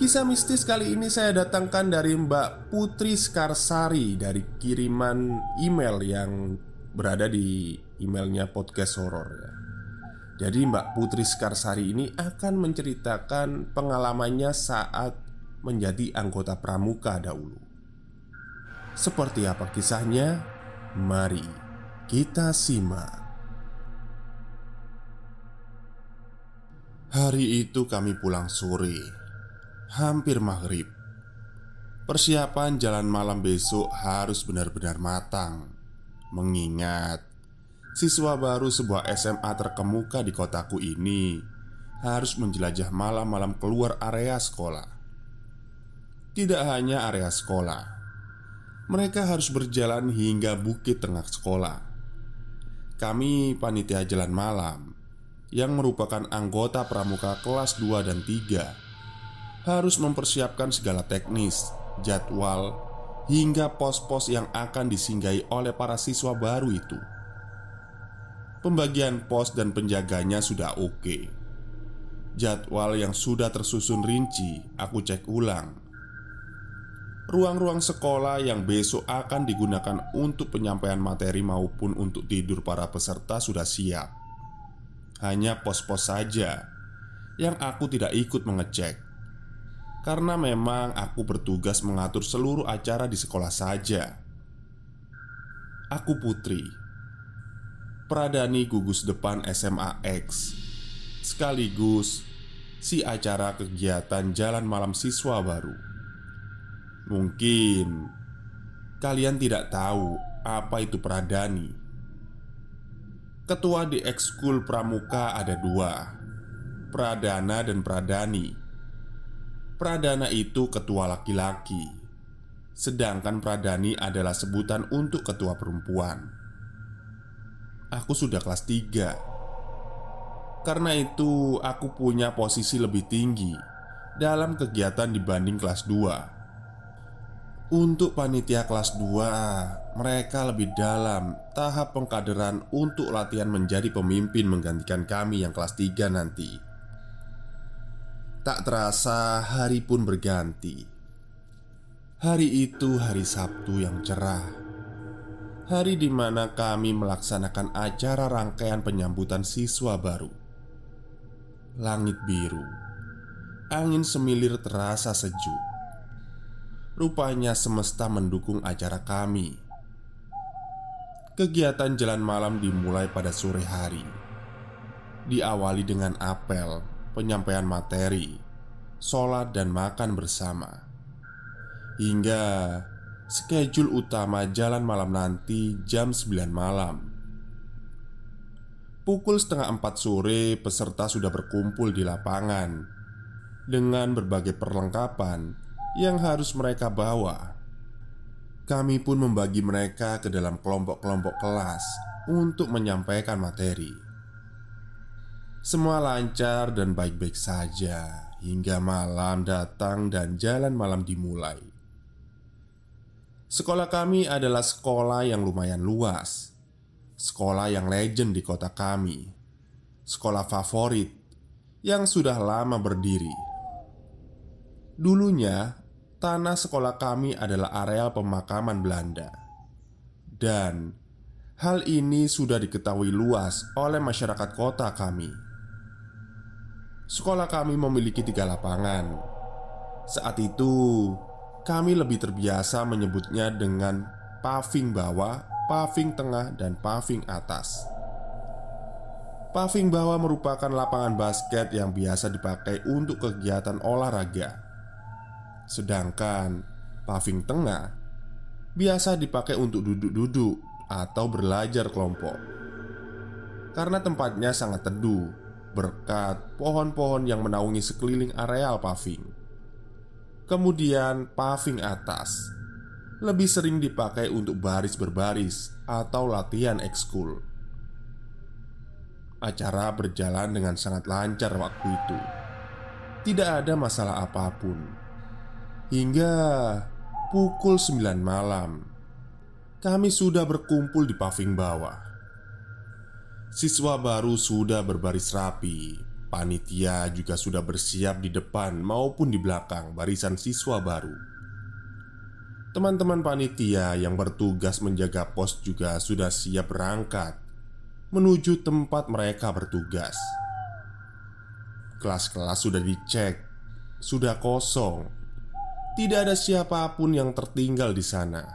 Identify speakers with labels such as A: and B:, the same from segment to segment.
A: Kisah mistis kali ini saya datangkan dari Mbak Putri Skarsari Dari kiriman email yang berada di emailnya podcast horor ya. Jadi Mbak Putri Skarsari ini akan menceritakan pengalamannya saat menjadi anggota pramuka dahulu Seperti apa kisahnya? Mari kita simak Hari itu kami pulang sore hampir maghrib. Persiapan jalan malam besok harus benar-benar matang, mengingat siswa baru sebuah SMA terkemuka di kotaku ini harus menjelajah malam-malam keluar area sekolah. Tidak hanya area sekolah, mereka harus berjalan hingga bukit tengah sekolah. Kami panitia jalan malam yang merupakan anggota pramuka kelas 2 dan 3 harus mempersiapkan segala teknis, jadwal, hingga pos-pos yang akan disinggahi oleh para siswa baru itu. Pembagian pos dan penjaganya sudah oke. Jadwal yang sudah tersusun rinci, aku cek ulang. Ruang-ruang sekolah yang besok akan digunakan untuk penyampaian materi maupun untuk tidur para peserta sudah siap. Hanya pos-pos saja yang aku tidak ikut mengecek karena memang aku bertugas mengatur seluruh acara di sekolah saja. Aku Putri, Pradani gugus depan SMA X, sekaligus si acara kegiatan jalan malam siswa baru. Mungkin kalian tidak tahu apa itu Pradani. Ketua di ekskul pramuka ada dua, Pradana dan Pradani. Pradana itu ketua laki-laki Sedangkan Pradani adalah sebutan untuk ketua perempuan. Aku sudah kelas 3 Karena itu aku punya posisi lebih tinggi Dalam kegiatan dibanding kelas 2 Untuk panitia kelas 2 Mereka lebih dalam tahap pengkaderan untuk latihan menjadi pemimpin menggantikan kami yang kelas 3 nanti Tak terasa hari pun berganti. Hari itu hari Sabtu yang cerah. Hari di mana kami melaksanakan acara rangkaian penyambutan siswa baru. Langit biru. Angin semilir terasa sejuk. Rupanya semesta mendukung acara kami. Kegiatan jalan malam dimulai pada sore hari. Diawali dengan apel penyampaian materi, sholat, dan makan bersama, hingga schedule utama jalan malam nanti jam 9 malam. Pukul setengah empat sore, peserta sudah berkumpul di lapangan dengan berbagai perlengkapan yang harus mereka bawa. kami pun membagi mereka ke dalam kelompok-kelompok kelas untuk menyampaikan materi. Semua lancar dan baik-baik saja hingga malam datang dan jalan malam dimulai. Sekolah kami adalah sekolah yang lumayan luas, sekolah yang legend di kota kami, sekolah favorit yang sudah lama berdiri. Dulunya, tanah sekolah kami adalah areal pemakaman Belanda, dan hal ini sudah diketahui luas oleh masyarakat kota kami. Sekolah kami memiliki tiga lapangan. Saat itu, kami lebih terbiasa menyebutnya dengan paving bawah, paving tengah, dan paving atas. Paving bawah merupakan lapangan basket yang biasa dipakai untuk kegiatan olahraga. Sedangkan paving tengah biasa dipakai untuk duduk-duduk atau belajar kelompok. Karena tempatnya sangat teduh berkat pohon-pohon yang menaungi sekeliling areal paving. Kemudian paving atas lebih sering dipakai untuk baris berbaris atau latihan ekskul. Acara berjalan dengan sangat lancar waktu itu. Tidak ada masalah apa pun. Hingga pukul 9 malam, kami sudah berkumpul di paving bawah. Siswa baru sudah berbaris rapi. Panitia juga sudah bersiap di depan maupun di belakang barisan siswa baru. Teman-teman panitia yang bertugas menjaga pos juga sudah siap berangkat menuju tempat mereka bertugas. Kelas-kelas sudah dicek, sudah kosong, tidak ada siapa pun yang tertinggal di sana.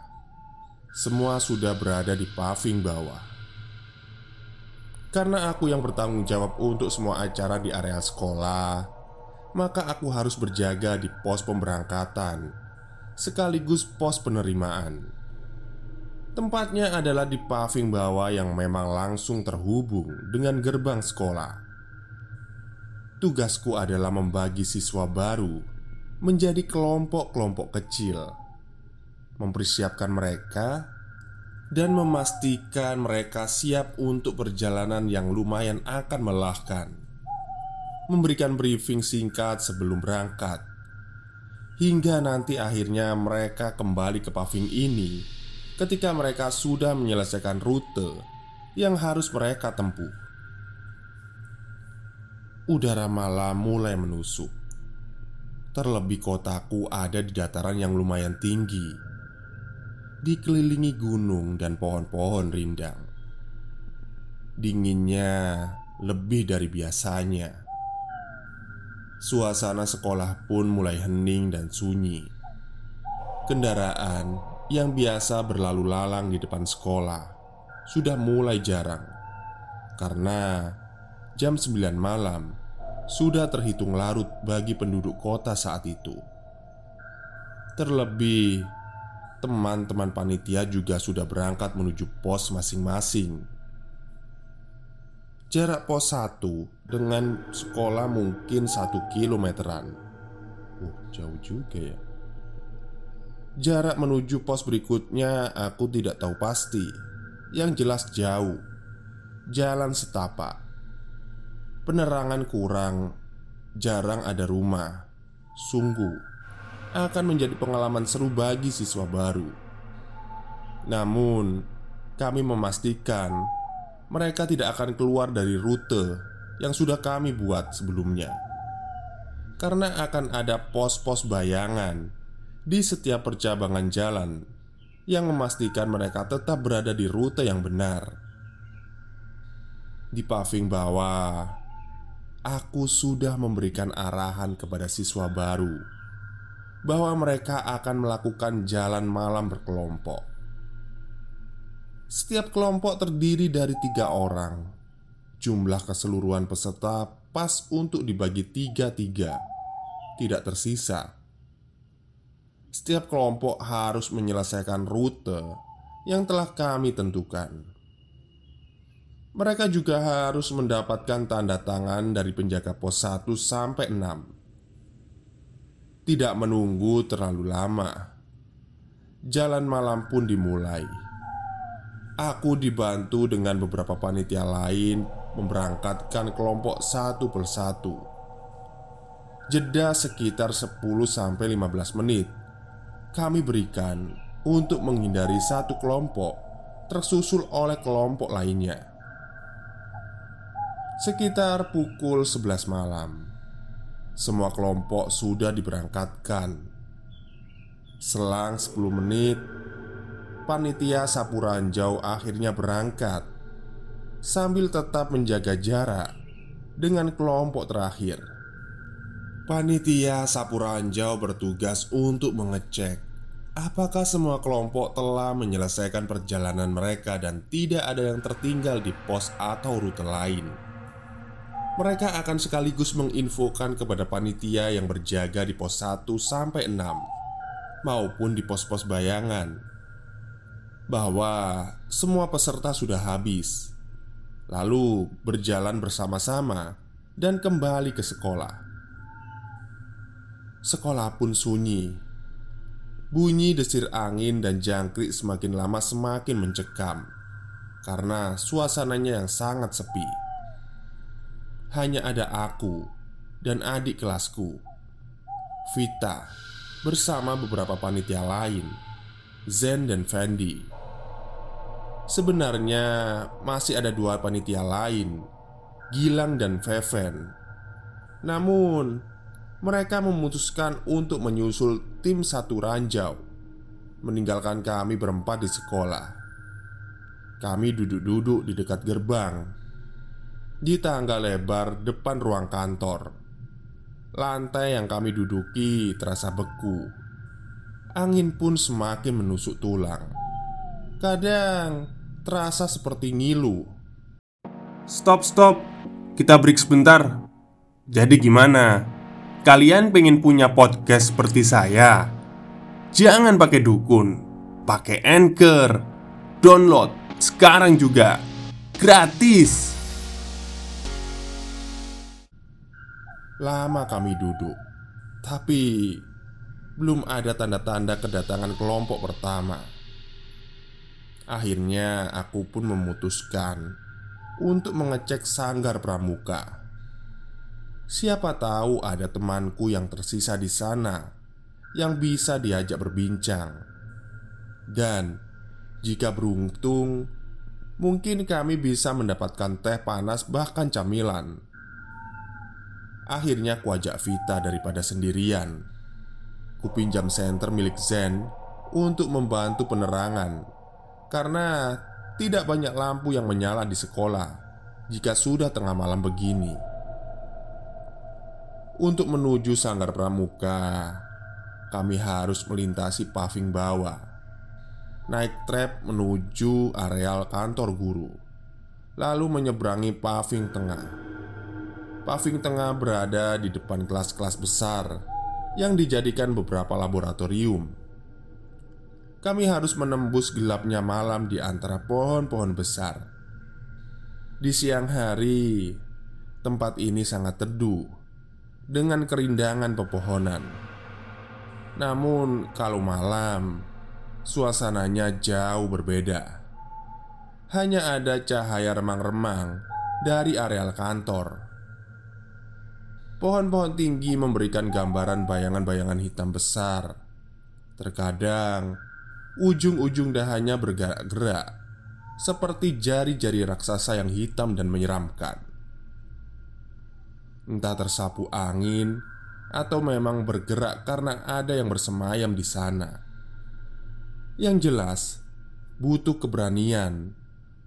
A: Semua sudah berada di paving bawah. Karena aku yang bertanggung jawab untuk semua acara di area sekolah, maka aku harus berjaga di pos pemberangkatan sekaligus pos penerimaan. Tempatnya adalah di paving bawah yang memang langsung terhubung dengan gerbang sekolah. Tugasku adalah membagi siswa baru menjadi kelompok-kelompok kecil, mempersiapkan mereka, dan memastikan mereka siap untuk perjalanan yang lumayan akan melelahkan. Memberikan briefing singkat sebelum berangkat, hingga nanti akhirnya mereka kembali ke paving ini ketika mereka sudah menyelesaikan rute yang harus mereka tempuh. Udara malam mulai menusuk. Terlebih kotaku ada di dataran yang lumayan tinggi, dikelilingi gunung dan pohon-pohon rindang. Dinginnya lebih dari biasanya. Suasana sekolah pun mulai hening dan sunyi. Kendaraan yang biasa berlalu lalang di depan sekolah sudah mulai jarang karena jam 9 malam sudah terhitung larut bagi penduduk kota saat itu. Terlebih, teman-teman panitia juga sudah berangkat menuju pos masing-masing. Jarak pos 1 dengan sekolah mungkin satu kilometeran. Uh, jauh juga ya. Jarak menuju pos berikutnya aku tidak tahu pasti Yang jelas jauh Jalan setapak Penerangan kurang Jarang ada rumah Sungguh Akan menjadi pengalaman seru bagi siswa baru. Namun Kami memastikan Mereka tidak akan keluar dari rute Yang sudah kami buat sebelumnya. Karena akan ada pos-pos bayangan di setiap percabangan jalan yang memastikan mereka tetap berada di rute yang benar. Di paving bawah, aku sudah memberikan arahan kepada siswa baru bahwa mereka akan melakukan jalan malam berkelompok. Setiap kelompok terdiri dari tiga orang. Jumlah keseluruhan peserta pas untuk dibagi tiga-tiga, tidak tersisa setiap kelompok harus menyelesaikan rute yang telah kami tentukan. Mereka juga harus mendapatkan tanda tangan dari penjaga pos 1 sampai 6. Tidak menunggu terlalu lama. jalan malam pun dimulai. Aku dibantu dengan beberapa panitia lain memberangkatkan kelompok satu persatu. Jeda sekitar 10-15 menit kami berikan untuk menghindari satu kelompok tersusul oleh kelompok lainnya. Sekitar pukul 11 malam, semua kelompok sudah diberangkatkan. Selang 10 menit, panitia sapu ranjau akhirnya berangkat sambil tetap menjaga jarak dengan kelompok terakhir. Panitia sapu ranjau bertugas untuk mengecek apakah semua kelompok telah menyelesaikan perjalanan mereka dan tidak ada yang tertinggal di pos atau rute lain. Mereka akan sekaligus menginfokan kepada panitia yang berjaga di pos 1 sampai 6 maupun di pos-pos bayangan bahwa semua peserta sudah habis, lalu berjalan bersama-sama dan kembali ke sekolah. Sekolah pun sunyi. Bunyi desir angin dan jangkrik semakin lama semakin mencekam karena suasananya yang sangat sepi. Hanya ada aku dan adik kelasku, Vita, bersama beberapa panitia lain, Zen dan Fendi. Sebenarnya masih ada dua panitia lain Gilang dan Feven. Namun Mereka memutuskan untuk menyusul tim satu ranjau Meninggalkan kami berempat di sekolah. Kami duduk-duduk di dekat gerbang Di tangga lebar depan ruang kantor Lantai yang kami duduki terasa beku Angin pun semakin menusuk tulang Kadang terasa seperti ngilu.
B: Stop, stop. Kita break sebentar. Jadi gimana? Kalian pengen punya podcast seperti saya? Jangan pakai dukun, pakai Anchor. Download sekarang juga. Gratis.
A: Lama kami duduk, tapi belum ada tanda-tanda kedatangan kelompok pertama. Akhirnya aku pun memutuskan untuk mengecek sanggar pramuka. Siapa tahu ada temanku yang tersisa di sana yang bisa diajak berbincang. Dan jika beruntung, mungkin kami bisa mendapatkan teh panas bahkan camilan. Akhirnya kuajak Vita daripada sendirian. Kupinjam senter milik Zen untuk membantu penerangan karena tidak banyak lampu yang menyala di sekolah jika sudah tengah malam begini. Untuk menuju sanggar pramuka, kami harus melintasi paving bawah, naik trap menuju areal kantor guru, lalu menyeberangi paving tengah. Paving tengah berada di depan kelas-kelas besar yang dijadikan beberapa laboratorium kami harus menembus gelapnya malam di antara pohon-pohon besar. Di siang hari, tempat ini sangat teduh dengan kerindangan pepohonan. Namun, kalau malam, suasananya jauh berbeda. Hanya ada cahaya remang-remang dari areal kantor. Pohon-pohon tinggi memberikan gambaran bayangan-bayangan hitam besar. Terkadang Ujung-ujung dahannya bergerak-gerak Seperti jari-jari raksasa yang hitam dan menyeramkan. Entah tersapu angin Atau memang bergerak karena ada yang bersemayam di sana. Yang jelas Butuh keberanian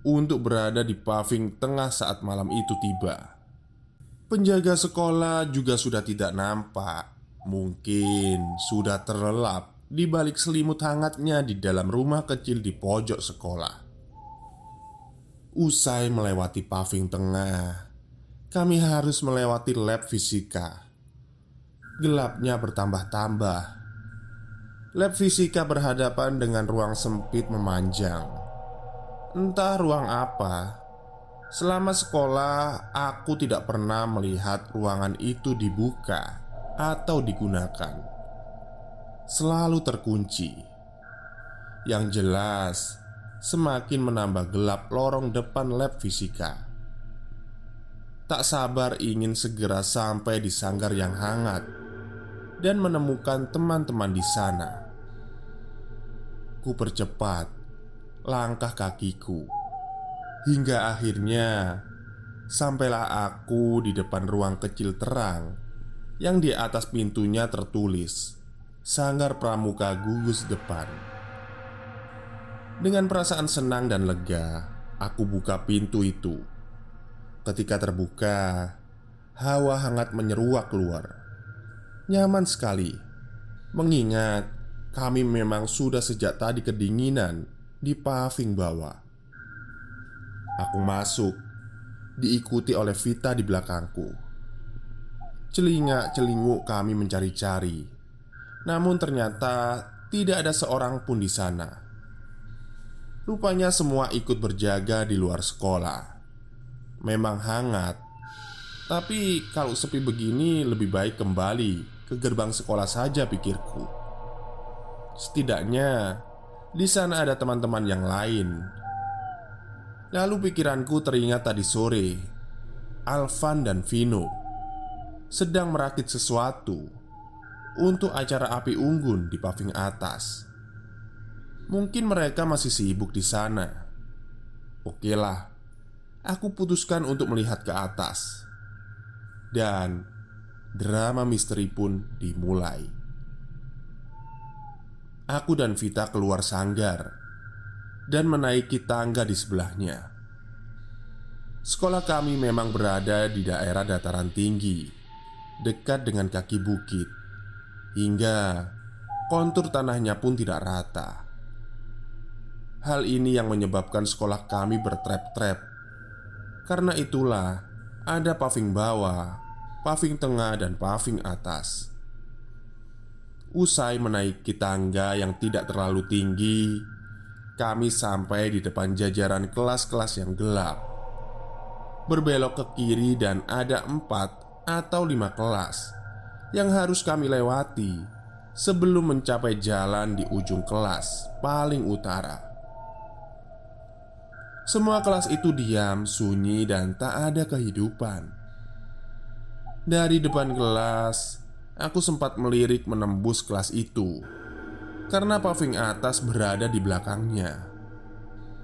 A: Untuk berada di paving tengah saat malam itu tiba Penjaga sekolah juga sudah tidak nampak Mungkin sudah terlelap di balik selimut hangatnya di dalam rumah kecil di pojok sekolah. Usai melewati paving tengah, kami harus melewati lab fisika. Gelapnya bertambah-tambah. Lab fisika berhadapan dengan ruang sempit memanjang. Entah ruang apa. Selama sekolah, aku tidak pernah melihat ruangan itu dibuka atau digunakan selalu terkunci. Yang jelas, semakin menambah gelap lorong depan lab fisika. Tak sabar ingin segera sampai di sanggar yang hangat dan menemukan teman-teman di sana. Ku percepat langkah kakiku hingga akhirnya sampailah aku di depan ruang kecil terang yang di atas pintunya tertulis Sanggar Pramuka Gugus Depan. Dengan perasaan senang dan lega, aku buka pintu itu. Ketika terbuka, hawa hangat menyeruak keluar. Nyaman sekali, mengingat kami memang sudah sejak tadi kedinginan di paving bawah. Aku masuk, diikuti oleh Vita di belakangku. Celingak-celinguk kami mencari-cari, namun ternyata tidak ada seorang pun di sana. Rupanya semua ikut berjaga di luar sekolah. Memang hangat, tapi kalau sepi begini lebih baik kembali ke gerbang sekolah saja pikirku. Setidaknya di sana ada teman-teman yang lain. Lalu pikiranku teringat tadi sore Alvan dan Vino sedang merakit sesuatu untuk acara api unggun di paving atas. Mungkin mereka masih sibuk di sana. Oke lah, aku putuskan untuk melihat ke atas, dan drama misteri pun dimulai. Aku dan Vita keluar sanggar dan menaiki tangga di sebelahnya. Sekolah kami memang berada di daerah dataran tinggi, dekat dengan kaki bukit, hingga kontur tanahnya pun tidak rata. Hal ini yang menyebabkan sekolah kami bertrap-trap. Karena itulah ada paving bawah, paving tengah, dan paving atas. Usai menaiki tangga yang tidak terlalu tinggi, kami sampai di depan jajaran kelas-kelas yang gelap. Berbelok ke kiri dan ada empat atau lima kelas yang harus kami lewati sebelum mencapai jalan di ujung kelas paling utara. Semua kelas itu diam, sunyi, dan tak ada kehidupan. Dari depan kelas, aku sempat melirik menembus kelas itu karena paving atas berada di belakangnya.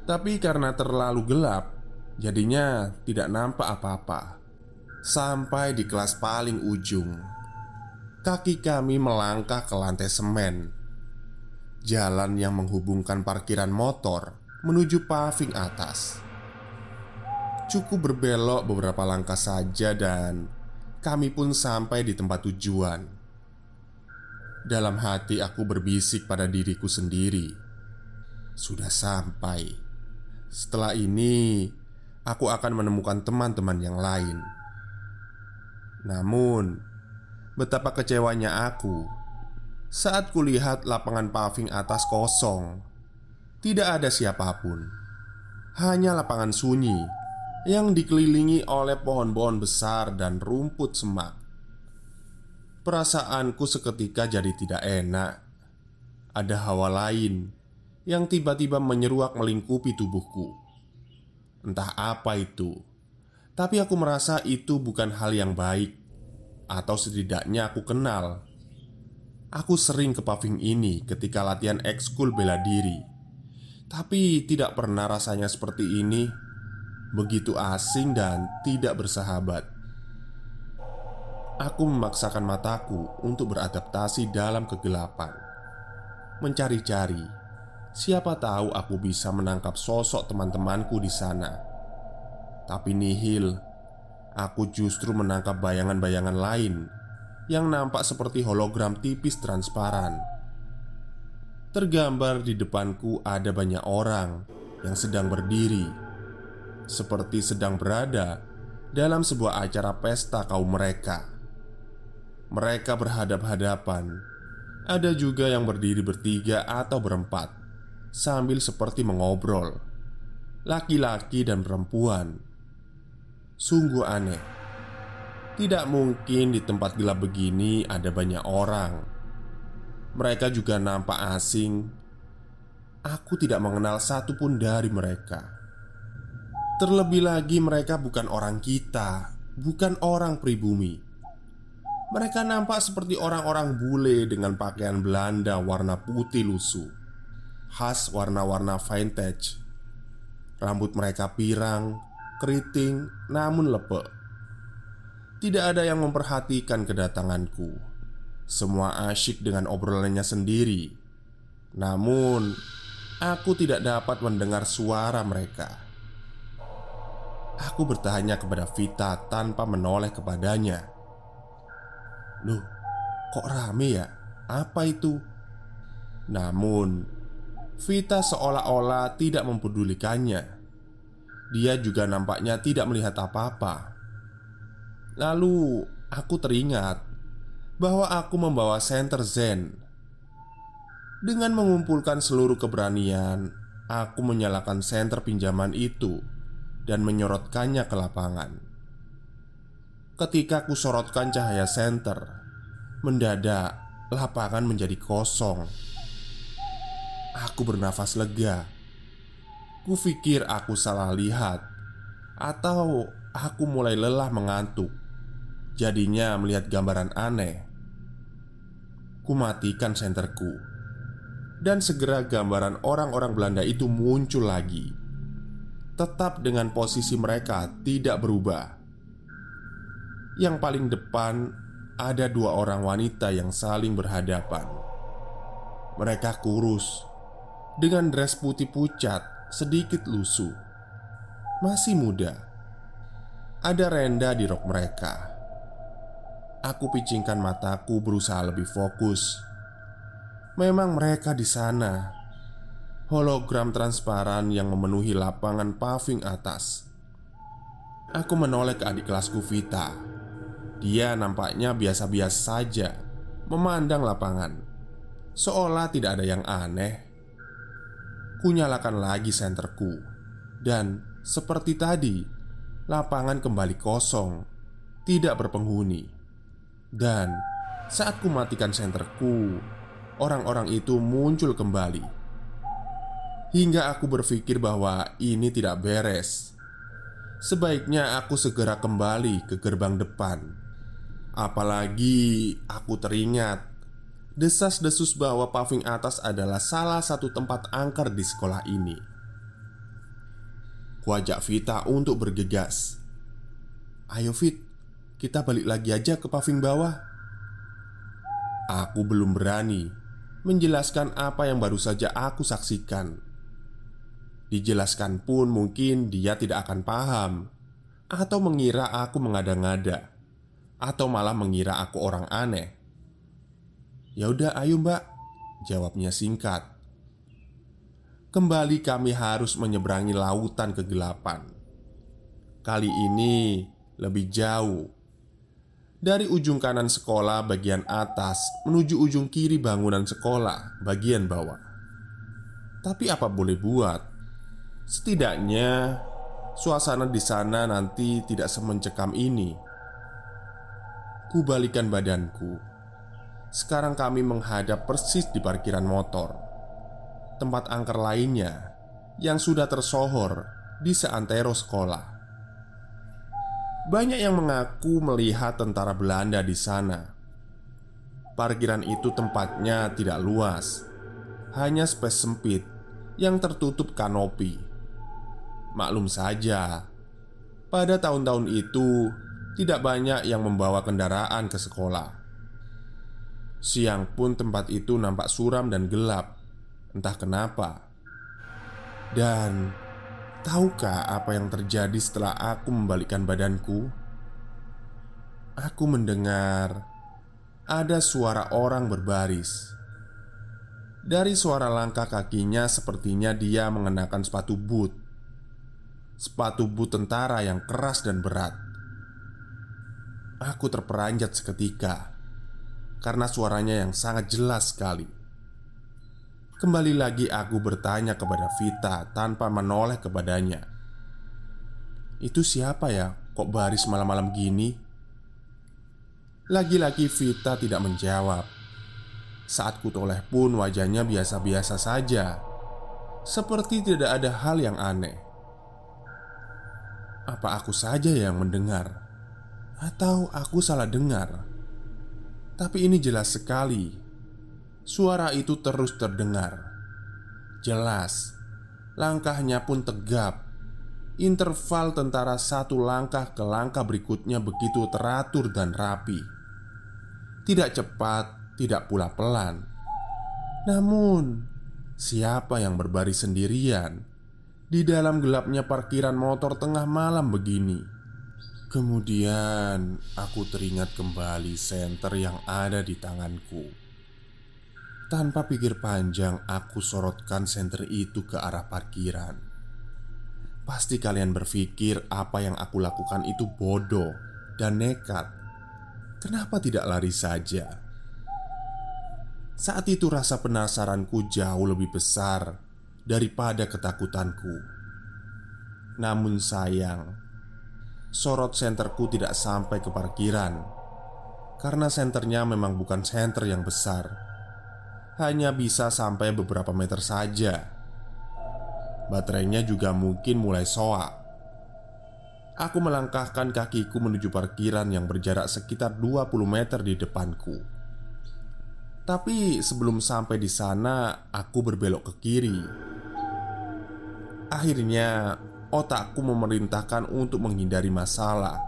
A: Tapi karena terlalu gelap, jadinya tidak nampak apa-apa. Sampai di kelas paling ujung, kaki kami melangkah ke lantai semen. Jalan yang menghubungkan parkiran motor menuju paving atas. Cukup berbelok beberapa langkah saja, dan kami pun sampai di tempat tujuan. Dalam hati, aku berbisik pada diriku sendiri, "Sudah sampai. Setelah ini, aku akan menemukan teman-teman yang lain." Namun, betapa kecewanya aku saat kulihat lapangan paving atas kosong tidak ada siapa pun, hanya lapangan sunyi yang dikelilingi oleh pohon-pohon besar dan rumput semak. Perasaanku seketika jadi tidak enak. Ada hawa lain yang tiba-tiba menyeruak melingkupi tubuhku. Entah apa itu, tapi aku merasa itu bukan hal yang baik, atau setidaknya aku kenal. Aku sering ke paving ini ketika latihan ekskul bela diri tapi tidak pernah rasanya seperti ini Begitu asing dan tidak bersahabat Aku memaksakan mataku untuk beradaptasi dalam kegelapan. Mencari-cari Siapa tahu aku bisa menangkap sosok teman-temanku di sana. Tapi nihil Aku justru menangkap bayangan-bayangan lain Yang nampak seperti hologram tipis transparan. Tergambar di depanku ada banyak orang yang sedang berdiri Seperti sedang berada dalam sebuah acara pesta kaum mereka Mereka berhadap-hadapan Ada juga yang berdiri bertiga atau berempat Sambil seperti mengobrol Laki-laki dan perempuan Sungguh aneh Tidak mungkin di tempat gelap begini ada banyak orang mereka juga nampak asing. aku tidak mengenal satupun dari mereka. Terlebih lagi, mereka bukan orang kita, bukan orang pribumi. Mereka nampak seperti orang-orang bule dengan pakaian Belanda warna putih lusuh, khas warna-warna vintage. Rambut mereka pirang, keriting, namun lepek. Tidak ada yang memperhatikan kedatanganku. Semua asyik dengan obrolannya sendiri. Namun, aku tidak dapat mendengar suara mereka. Aku bertanya kepada Vita tanpa menoleh kepadanya. "Loh, kok rame ya? Apa itu?" Namun, Vita seolah-olah tidak mempedulikannya. Dia juga nampaknya tidak melihat apa-apa. Lalu, aku teringat bahwa aku membawa senter Zen. Dengan mengumpulkan seluruh keberanian, aku menyalakan senter pinjaman itu dan menyorotkannya ke lapangan. Ketika ku sorotkan cahaya senter, mendadak lapangan menjadi kosong. Aku bernafas lega. Ku pikir aku salah lihat, atau aku mulai lelah mengantuk. Jadinya melihat gambaran aneh. Ku matikan senterku, dan segera gambaran orang-orang Belanda itu muncul lagi tetap dengan posisi mereka tidak berubah. Yang paling depan ada dua orang wanita yang saling berhadapan. Mereka kurus dengan dress putih pucat, sedikit lusuh, masih muda. Ada renda di rok mereka. Aku picingkan mataku, berusaha lebih fokus. Memang mereka di sana hologram transparan yang memenuhi lapangan paving atas. Aku menoleh ke adik kelasku Vita. Dia nampaknya biasa-biasa saja memandang lapangan, seolah tidak ada yang aneh. Kunyalakan lagi senterku, dan seperti tadi, lapangan kembali kosong, tidak berpenghuni. Dan saat ku matikan senterku, orang-orang itu muncul kembali Hingga aku berpikir bahwa ini tidak beres. Sebaiknya aku segera kembali ke gerbang depan. Apalagi aku teringat desas-desus bahwa paving atas adalah salah satu tempat angker di sekolah ini. Kuajak Vita untuk bergegas. "Ayo, Fit, kita balik lagi aja ke paving bawah." Aku belum berani menjelaskan apa yang baru saja aku saksikan. Dijelaskan pun mungkin dia tidak akan paham Atau mengira aku mengada-ngada Atau malah mengira aku orang aneh. Ya udah ayo mbak Jawabnya singkat. Kembali kami harus menyeberangi lautan kegelapan. Kali ini lebih jauh. Dari ujung kanan sekolah bagian atas Menuju ujung kiri bangunan sekolah bagian bawah. Tapi apa boleh buat? Setidaknya suasana di sana nanti tidak semencekam ini. Kubalikan badanku. Sekarang kami menghadap persis di parkiran motor. Tempat angker lainnya yang sudah tersohor di seantero sekolah. Banyak yang mengaku melihat tentara Belanda di sana. Parkiran itu tempatnya tidak luas, hanya space sempit yang tertutup kanopi. Maklum saja, pada tahun-tahun itu tidak banyak yang membawa kendaraan ke sekolah. Siang pun tempat itu nampak suram dan gelap, entah kenapa. Dan tahukah apa yang terjadi setelah aku membalikkan badanku? Aku mendengar ada suara orang berbaris. Dari suara langkah kakinya, sepertinya dia mengenakan sepatu boot sepatu boot tentara yang keras dan berat. Aku terperanjat seketika karena suaranya yang sangat jelas sekali. Kembali lagi aku bertanya kepada Vita tanpa menoleh kepadanya. Itu siapa ya? Kok baris malam-malam gini? Lagi-lagi Vita tidak menjawab. Saat kutoleh pun wajahnya biasa-biasa saja Seperti tidak ada hal yang aneh. Apa aku saja yang mendengar, atau aku salah dengar? Tapi ini jelas sekali. Suara itu terus terdengar. Jelas, langkahnya pun tegap. Interval tentara satu langkah ke langkah berikutnya begitu teratur dan rapi. Tidak cepat, tidak pula pelan. Namun, siapa yang berbaris sendirian di dalam gelapnya parkiran motor tengah malam begini? Kemudian aku teringat kembali senter yang ada di tanganku. Tanpa pikir panjang, aku sorotkan senter itu ke arah parkiran. Pasti kalian berpikir apa yang aku lakukan itu bodoh dan nekat. Kenapa tidak lari saja? Saat itu rasa penasaranku jauh lebih besar daripada ketakutanku. Namun sayang, sorot senterku tidak sampai ke parkiran karena senternya memang bukan senter yang besar, hanya bisa sampai beberapa meter saja. Baterainya juga mungkin mulai soak. Aku melangkahkan kakiku menuju parkiran yang berjarak sekitar 20 meter di depanku. Tapi sebelum sampai di sana, aku berbelok ke kiri. Akhirnya, otakku memerintahkan untuk menghindari masalah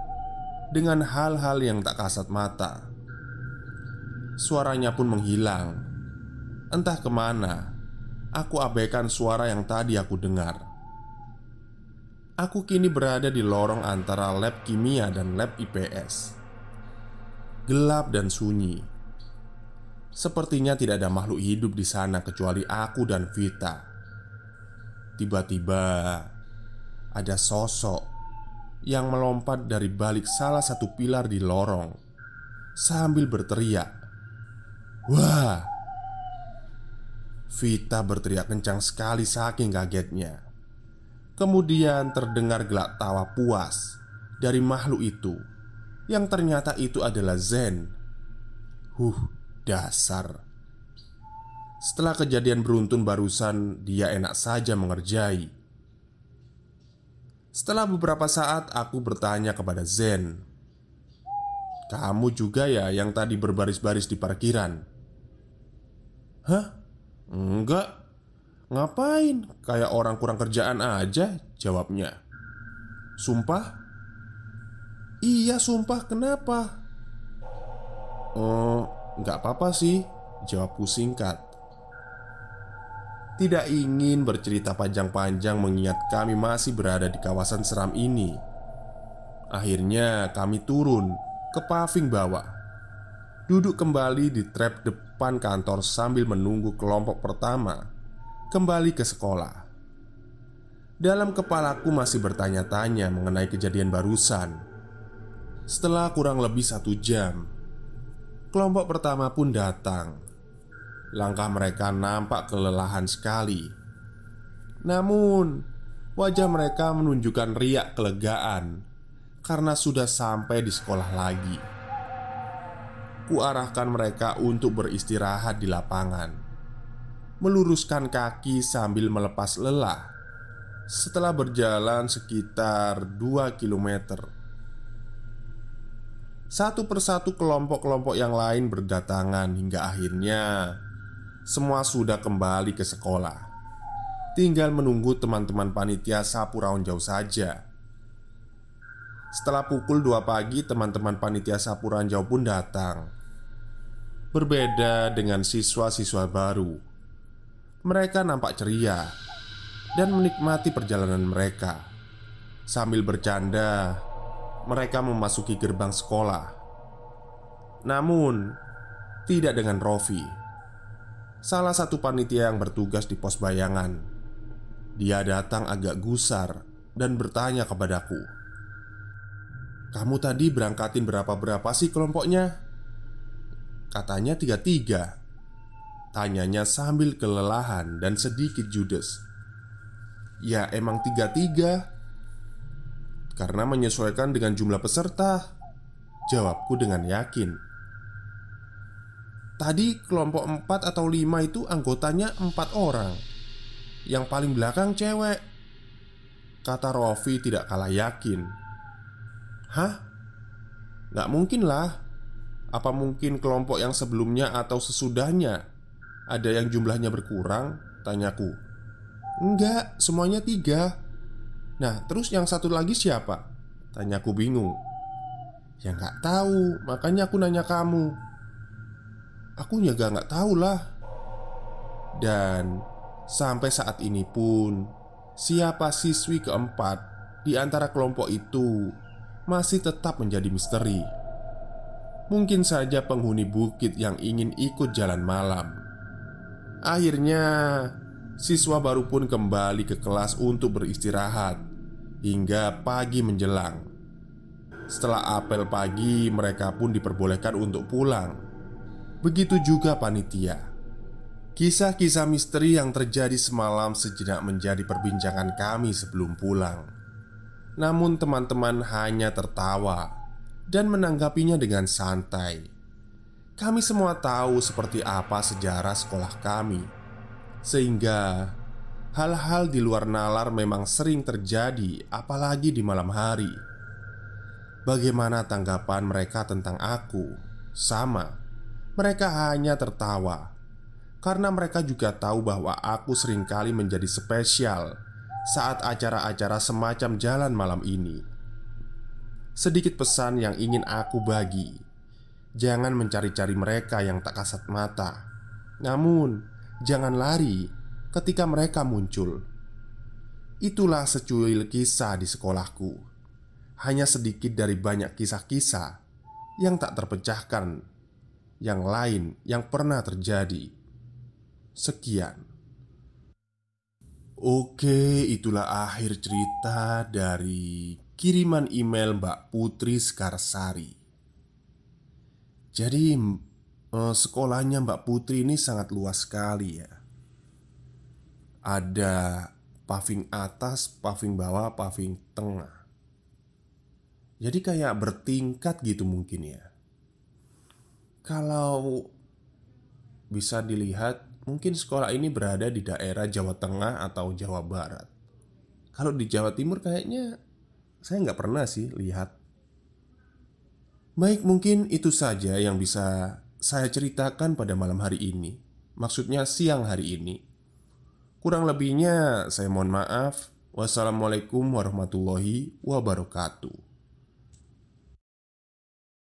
A: dengan hal-hal yang tak kasat mata. Suaranya pun menghilang, entah ke mana. Aku abaikan suara yang tadi aku dengar. Aku kini berada di lorong antara lab kimia dan lab IPS. Gelap dan sunyi. Sepertinya tidak ada makhluk hidup di sana kecuali aku dan Vita. Tiba-tiba ada sosok yang melompat dari balik salah satu pilar di lorong sambil berteriak, "Wah!" Vita berteriak kencang sekali saking kagetnya. Kemudian terdengar gelak tawa puas dari makhluk itu, yang ternyata itu adalah Zen. Huh, dasar! Setelah kejadian beruntun barusan, dia enak saja mengerjai. Setelah beberapa saat aku bertanya kepada Zen Kamu juga ya yang tadi berbaris-baris di parkiran? Hah? Enggak Ngapain? Kayak orang kurang kerjaan aja Jawabnya Sumpah? Iya sumpah kenapa? Oh, nggak apa-apa sih Jawabku singkat tidak ingin bercerita panjang-panjang mengingat kami masih berada di kawasan seram ini. Akhirnya kami turun ke paving bawah. Duduk kembali di trap depan kantor sambil menunggu kelompok pertama kembali ke sekolah. Dalam kepalaku masih bertanya-tanya mengenai kejadian barusan. Setelah kurang lebih satu jam, kelompok pertama pun datang. Langkah mereka nampak kelelahan sekali. Namun, wajah mereka menunjukkan riak kelegaan karena sudah sampai di sekolah lagi. Kuarahkan mereka untuk beristirahat di lapangan, meluruskan kaki sambil melepas lelah. Setelah berjalan sekitar 2 kilometer, satu persatu kelompok-kelompok yang lain berdatangan hingga akhirnya semua sudah kembali ke sekolah. Tinggal menunggu teman-teman panitia sapu raun jauh saja. Setelah pukul 2 pagi, teman-teman panitia sapu jauh pun datang. Berbeda dengan siswa-siswa baru, mereka nampak ceria dan menikmati perjalanan mereka. Sambil bercanda, mereka memasuki gerbang sekolah. Namun, tidak dengan Rofi salah satu panitia yang bertugas di pos bayangan. Dia datang agak gusar dan bertanya kepadaku, "Kamu tadi berangkatin berapa-berapa sih kelompoknya?" Katanya tiga-tiga Tanyanya sambil kelelahan dan sedikit judes Ya emang tiga-tiga Karena menyesuaikan dengan jumlah peserta Jawabku dengan yakin Tadi kelompok 4 atau 5 itu anggotanya 4 orang. Yang paling belakang cewek. Kata Rofi tidak kalah yakin. Hah? Gak mungkin lah. Apa mungkin kelompok yang sebelumnya atau sesudahnya Ada yang jumlahnya berkurang? Tanyaku. Enggak, semuanya tiga. Nah, terus yang satu lagi siapa? Tanyaku bingung. Ya nggak tahu, makanya aku nanya kamu Aku juga nggak tahu lah Dan sampai saat ini pun Siapa siswi keempat di antara kelompok itu Masih tetap menjadi misteri Mungkin saja penghuni bukit yang ingin ikut jalan malam Akhirnya Siswa baru pun kembali ke kelas untuk beristirahat hingga pagi menjelang. Setelah apel pagi, mereka pun diperbolehkan untuk pulang. Begitu juga panitia. Kisah-kisah misteri yang terjadi semalam sejenak menjadi perbincangan kami sebelum pulang. Namun, teman-teman hanya tertawa dan menanggapinya dengan santai. Kami semua tahu seperti apa sejarah sekolah kami sehingga hal-hal di luar nalar memang sering terjadi, apalagi di malam hari. Bagaimana tanggapan mereka tentang aku? Sama, mereka hanya tertawa karena mereka juga tahu bahwa aku sering kali menjadi spesial saat acara-acara semacam jalan malam ini. Sedikit pesan yang ingin aku bagi: jangan mencari-cari mereka yang tak kasat mata, namun Jangan lari ketika mereka muncul. Itulah secuil kisah di sekolahku. Hanya sedikit dari banyak kisah-kisah yang tak terpecahkan, yang lain yang pernah terjadi. Sekian. Oke, itulah akhir cerita dari kiriman email Mbak Putri Skarsari. Jadi uh, sekolahnya Mbak Putri ini sangat luas sekali ya. Ada paving atas, paving bawah, paving tengah. Jadi kayak bertingkat gitu mungkin ya. Kalau bisa dilihat, mungkin sekolah ini berada di daerah Jawa Tengah atau Jawa Barat. Kalau di Jawa Timur kayaknya saya nggak pernah sih lihat. Baik, mungkin itu saja yang bisa saya ceritakan pada malam hari ini. Maksudnya siang hari ini. Kurang lebihnya saya mohon maaf. Wassalamualaikum warahmatullahi wabarakatuh.